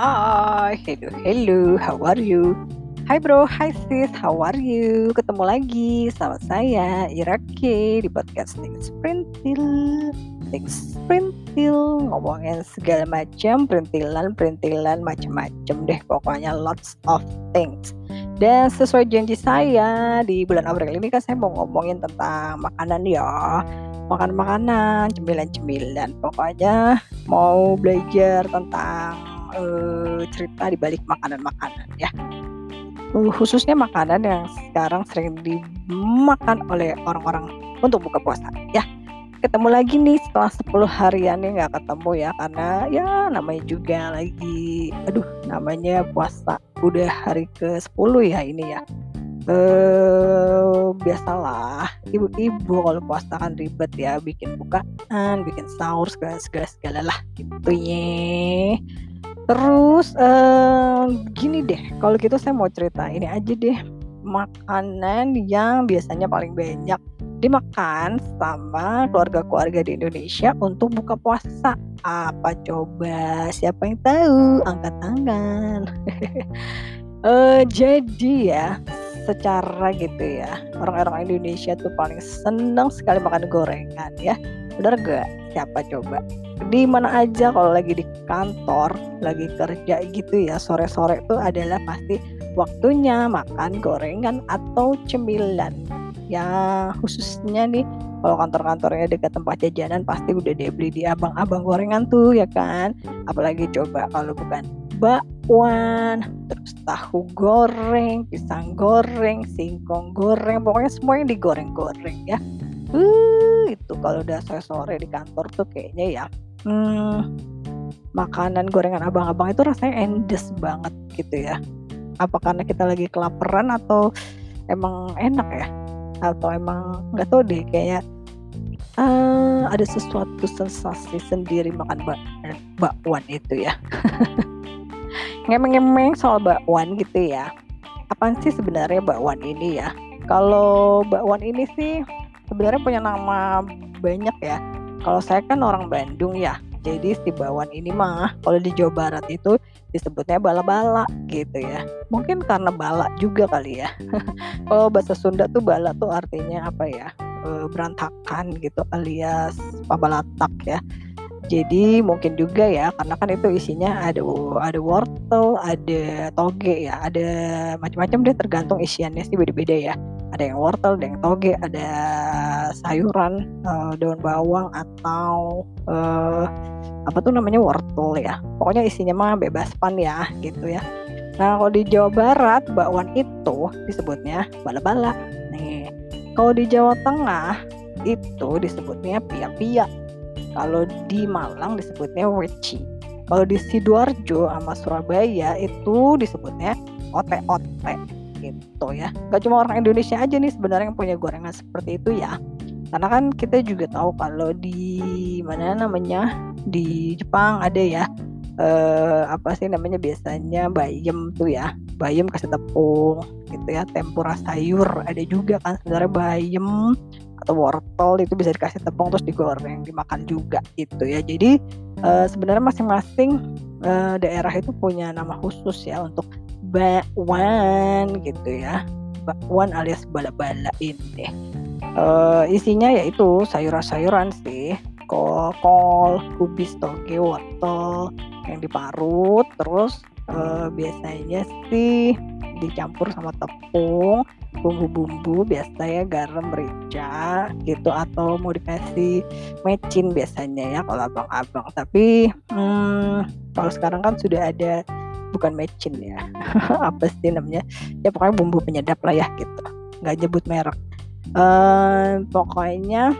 Hai, hello, hello, how are you? Hai bro, hai sis, how are you? Ketemu lagi sama saya, Ira K, di podcast Things Printil Things Printil, ngomongin segala macam, perintilan, perintilan, macam-macam deh, pokoknya lots of things. Dan sesuai janji saya, di bulan April ini kan saya mau ngomongin tentang makanan ya makan makanan, cemilan-cemilan. Pokoknya mau belajar tentang uh, cerita di balik makanan-makanan ya. Uh, khususnya makanan yang sekarang sering dimakan oleh orang-orang untuk buka puasa ya. Ketemu lagi nih setelah 10 harian nih nggak ketemu ya karena ya namanya juga lagi aduh namanya puasa udah hari ke 10 ya ini ya eh biasalah ibu-ibu kalau puasa kan ribet ya bikin bukaan bikin sahur segala segala segala lah gitu ya terus eh, gini deh kalau gitu saya mau cerita ini aja deh. Makanan yang biasanya paling banyak dimakan sama keluarga-keluarga di Indonesia untuk buka puasa. Apa coba? Siapa yang tahu? Angkat tangan. Uh, jadi ya secara gitu ya orang-orang Indonesia tuh paling senang sekali makan gorengan ya benar gak siapa coba? Di mana aja kalau lagi di kantor lagi kerja gitu ya sore-sore tuh adalah pasti waktunya makan gorengan atau cemilan. Ya khususnya nih kalau kantor-kantornya dekat tempat jajanan pasti udah dia beli di abang-abang gorengan tuh ya kan? Apalagi coba kalau bukan bakwan, terus tahu goreng, pisang goreng, singkong goreng, pokoknya semua yang digoreng-goreng ya. Uh, itu kalau udah sore sore di kantor tuh kayaknya ya, hmm, makanan gorengan abang-abang itu rasanya endes banget gitu ya. Apa karena kita lagi kelaparan atau emang enak ya? Atau emang nggak tahu deh kayaknya uh, ada sesuatu sensasi sendiri makan bak bakwan itu ya. ngemeng-ngemeng soal bakwan gitu ya. Apa sih sebenarnya bakwan ini ya? Kalau bakwan ini sih sebenarnya punya nama banyak ya. Kalau saya kan orang Bandung ya. Jadi si bakwan ini mah kalau di Jawa Barat itu disebutnya bala-bala gitu ya. Mungkin karena bala juga kali ya. kalau bahasa Sunda tuh bala tuh artinya apa ya? E, berantakan gitu alias pabalatak ya jadi mungkin juga ya karena kan itu isinya ada ada wortel, ada toge ya, ada macam-macam deh tergantung isiannya sih beda-beda ya. Ada yang wortel, ada yang toge, ada sayuran, uh, daun bawang atau uh, apa tuh namanya wortel ya. Pokoknya isinya mah bebas pan ya gitu ya. Nah kalau di Jawa Barat bakwan itu disebutnya bala-bala. Nih kalau di Jawa Tengah itu disebutnya pia-pia kalau di Malang disebutnya weci. Kalau di Sidoarjo sama Surabaya itu disebutnya ote-ote gitu ya. Gak cuma orang Indonesia aja nih sebenarnya yang punya gorengan seperti itu ya. Karena kan kita juga tahu kalau di mana namanya di Jepang ada ya eh, apa sih namanya biasanya bayam tuh ya bayam kasih tepung gitu ya tempura sayur ada juga kan sebenarnya bayam atau wortel itu bisa dikasih tepung terus digoreng dimakan juga gitu ya jadi uh, sebenarnya masing-masing uh, daerah itu punya nama khusus ya untuk bakwan gitu ya. Bakwan alias bala-bala ini uh, isinya yaitu sayuran-sayuran sih. Kol, kol, kubis, toge, wortel yang diparut. Terus uh, biasanya sih dicampur sama tepung bumbu-bumbu biasanya garam merica gitu. Atau mau dikasih mecin biasanya ya kalau abang-abang. Tapi hmm, kalau sekarang kan sudah ada bukan mecin ya apa sih namanya ya pokoknya bumbu penyedap lah ya gitu nggak nyebut merek uh, pokoknya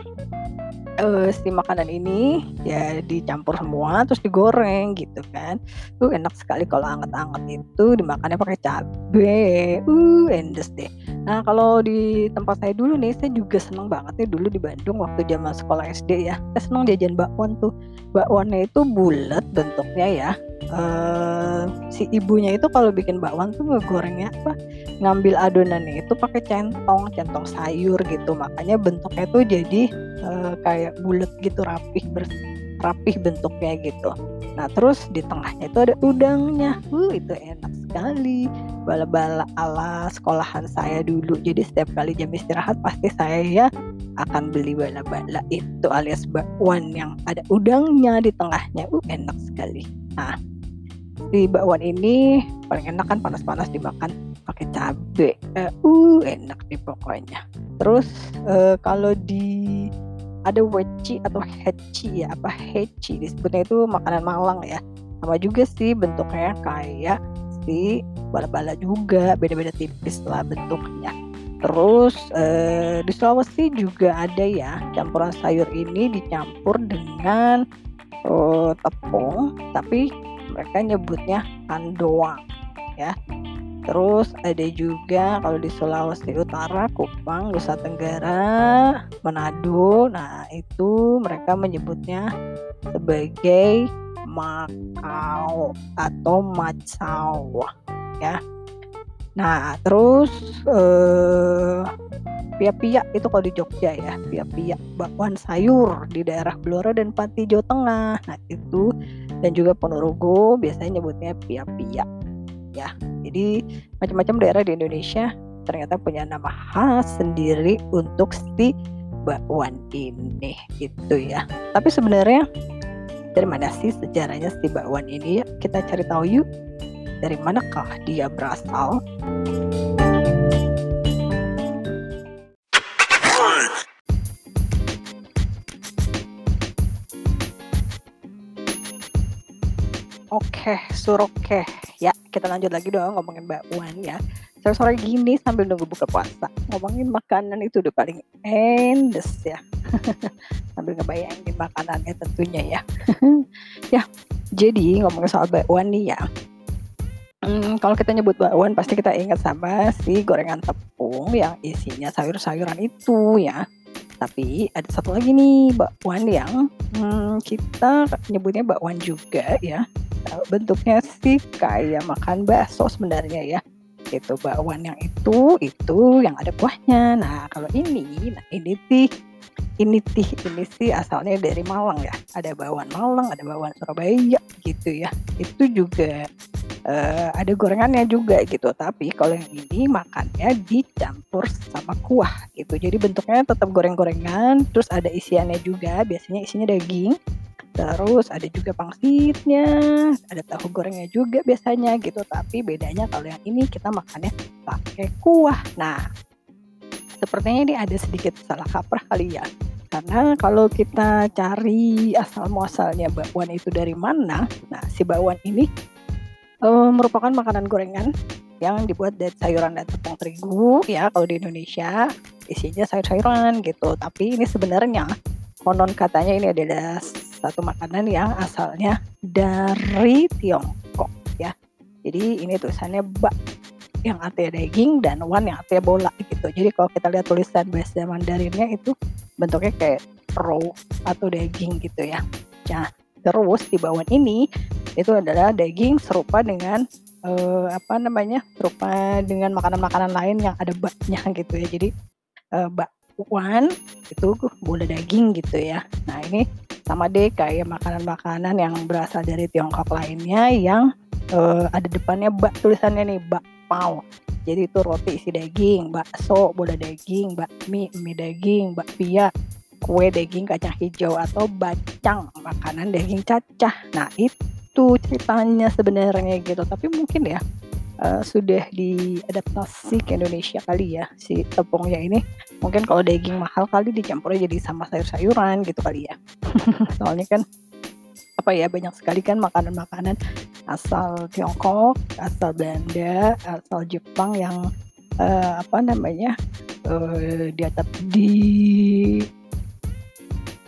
uh, si makanan ini ya dicampur semua terus digoreng gitu kan. Tuh enak sekali kalau anget-anget itu dimakannya pakai cabe. Uh, endes deh. Nah, kalau di tempat saya dulu nih, saya juga seneng banget nih dulu di Bandung waktu zaman sekolah SD ya. Saya seneng jajan bakwan tuh. Bakwannya itu bulat bentuknya ya. Uh, si ibunya itu kalau bikin bakwan tuh gorengnya apa? Ngambil adonannya itu pakai centong centong sayur gitu. Makanya bentuknya tuh jadi uh, kayak bulat gitu rapih bersih rapih bentuknya gitu. Nah terus di tengahnya itu ada udangnya. Uh itu enak sekali. Bala-bala ala sekolahan saya dulu. Jadi setiap kali jam istirahat pasti saya ya akan beli bala-bala itu alias bakwan yang ada udangnya di tengahnya. Uh enak sekali. Nah si bakwan ini paling enak kan panas-panas dimakan pakai cabe. Uh, uh enak nih pokoknya. Terus uh, kalau di ada weci atau heci ya apa heci disebutnya itu makanan Malang ya. Sama juga sih bentuknya kayak si bala-bala juga beda-beda tipis lah bentuknya. Terus eh, di Sulawesi juga ada ya campuran sayur ini dicampur dengan eh, tepung tapi mereka nyebutnya andoang ya Terus ada juga kalau di Sulawesi Utara, Kupang, Nusa Tenggara, Manado. Nah, itu mereka menyebutnya sebagai makau atau macau ya. Nah, terus eh pia-pia itu kalau di Jogja ya, pia-pia bakwan sayur di daerah Blora dan Pati Jawa Tengah. Nah, itu dan juga Ponorogo biasanya nyebutnya pia-pia ya. Jadi macam-macam daerah di Indonesia ternyata punya nama khas sendiri untuk si bakwan ini gitu ya. Tapi sebenarnya dari mana sih sejarahnya si bakwan ini? Ya, kita cari tahu yuk. Dari manakah dia berasal? Oke, suroke. Ya, kita lanjut lagi dong ngomongin bakwan ya. Sore-sore gini sambil nunggu buka puasa. Ngomongin makanan itu udah paling endes ya. sambil ngebayangin makanannya tentunya ya. ya, jadi ngomongin soal bakwan nih ya. Hmm, kalau kita nyebut bakwan pasti kita ingat sama si gorengan tepung yang isinya sayur-sayuran itu ya. Tapi ada satu lagi nih bakwan yang hmm, kita nyebutnya bakwan juga ya. Bentuknya sih kayak makan bakso sebenarnya ya. Itu bakwan yang itu itu yang ada kuahnya. Nah kalau ini nah ini sih ini sih ini sih asalnya dari Malang ya. Ada bakwan Malang ada bakwan Surabaya gitu ya. Itu juga uh, ada gorengannya juga gitu tapi kalau yang ini makannya dicampur sama kuah gitu jadi bentuknya tetap goreng-gorengan terus ada isiannya juga biasanya isinya daging Terus ada juga pangsitnya, ada tahu gorengnya juga biasanya gitu. Tapi bedanya kalau yang ini kita makannya pakai kuah. Nah, sepertinya ini ada sedikit salah kaprah kali ya. Karena kalau kita cari asal muasalnya bakwan itu dari mana, nah si bakwan ini uh, merupakan makanan gorengan yang dibuat dari sayuran dan tepung terigu ya kalau di Indonesia isinya sayur-sayuran gitu. Tapi ini sebenarnya konon katanya ini adalah satu makanan yang asalnya dari Tiongkok ya. Jadi ini tulisannya bak yang artinya daging dan wan yang artinya bola gitu. Jadi kalau kita lihat tulisan bahasa Mandarinnya itu bentuknya kayak row atau daging gitu ya. Nah, terus di bawah ini itu adalah daging serupa dengan uh, apa namanya? serupa dengan makanan-makanan lain yang ada baknya gitu ya. Jadi uh, bakwan itu bola daging gitu ya. Nah, ini sama deh kayak makanan-makanan yang berasal dari Tiongkok lainnya yang uh, ada depannya bak tulisannya nih bak pao jadi itu roti isi daging bakso bola daging bakmi mie daging bakpia kue daging kacang hijau atau bacang makanan daging cacah nah itu ceritanya sebenarnya gitu. Tapi mungkin ya uh, sudah diadaptasi ke Indonesia kali ya si tepungnya ini. Mungkin kalau daging mahal kali dicampurnya jadi sama sayur-sayuran gitu kali ya. Soalnya kan apa ya banyak sekali kan makanan-makanan asal Tiongkok asal Belanda asal Jepang yang uh, apa namanya uh, di di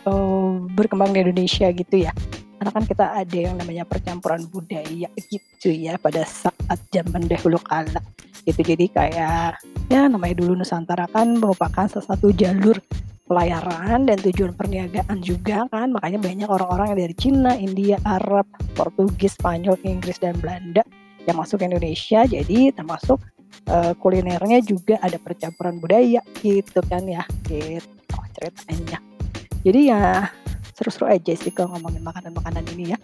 uh, berkembang di Indonesia gitu ya karena kan kita ada yang namanya percampuran budaya gitu ya pada saat zaman dahulu kala gitu. Jadi kayak ya namanya dulu Nusantara kan merupakan salah satu jalur pelayaran dan tujuan perniagaan juga kan. Makanya banyak orang-orang yang dari Cina, India, Arab, Portugis, Spanyol, Inggris dan Belanda yang masuk ke Indonesia. Jadi termasuk uh, kulinernya juga ada percampuran budaya gitu kan ya gitu ceritanya. Jadi ya seru-seru aja sih kalau ngomongin makanan-makanan ini ya.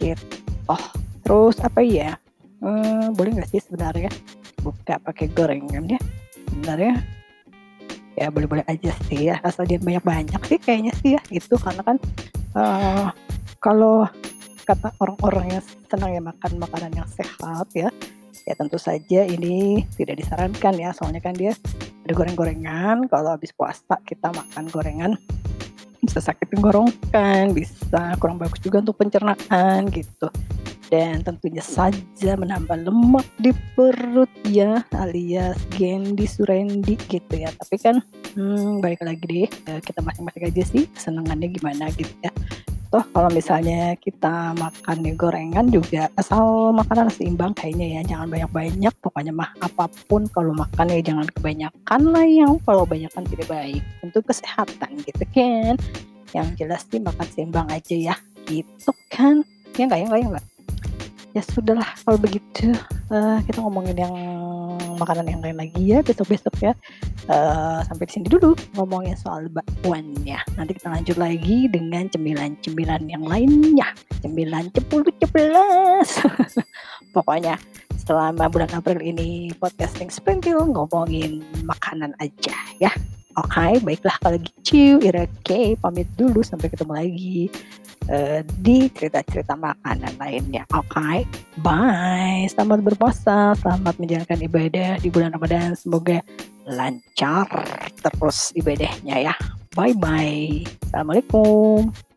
Gitu oh terus apa ya? Hmm, boleh nggak sih sebenarnya buka pakai gorengan ya? Sebenarnya ya boleh-boleh aja sih ya. Asal dia banyak-banyak sih kayaknya sih ya itu karena kan uh, kalau kata orang-orang yang senang ya makan makanan yang sehat ya ya tentu saja ini tidak disarankan ya. Soalnya kan dia ada goreng-gorengan kalau habis puasa kita makan gorengan bisa sakit tenggorokan bisa kurang bagus juga untuk pencernaan gitu. Dan tentunya saja menambah lemak di perut ya alias Gendi Surendi gitu ya. Tapi kan hmm, balik lagi deh kita masing-masing aja sih senengannya gimana gitu ya toh kalau misalnya kita makan nih gorengan juga asal makanan seimbang kayaknya ya. Jangan banyak-banyak pokoknya mah apa pun kalau makan ya jangan kebanyakan lah yang kalau banyakan tidak baik untuk kesehatan gitu kan. Yang jelas sih makan seimbang aja ya. Gitu kan. Ya enggak ya enggak ya enggak ya sudahlah kalau begitu uh, kita ngomongin yang makanan yang lain lagi ya besok-besok ya. Uh, sampai di sini dulu ngomongin soal bakwannya. Nanti kita lanjut lagi dengan cemilan-cemilan yang lainnya. Cemilan cepul ceplas pokoknya selama bulan April ini podcasting Springfield ngomongin makanan aja ya Oke, okay, baiklah kalau gitu, Irake pamit dulu sampai ketemu lagi uh, di cerita-cerita makanan lainnya. Oke, okay, bye. Selamat berpuasa, selamat menjalankan ibadah di bulan Ramadan. Semoga lancar terus ibadahnya ya. Bye bye. Assalamualaikum.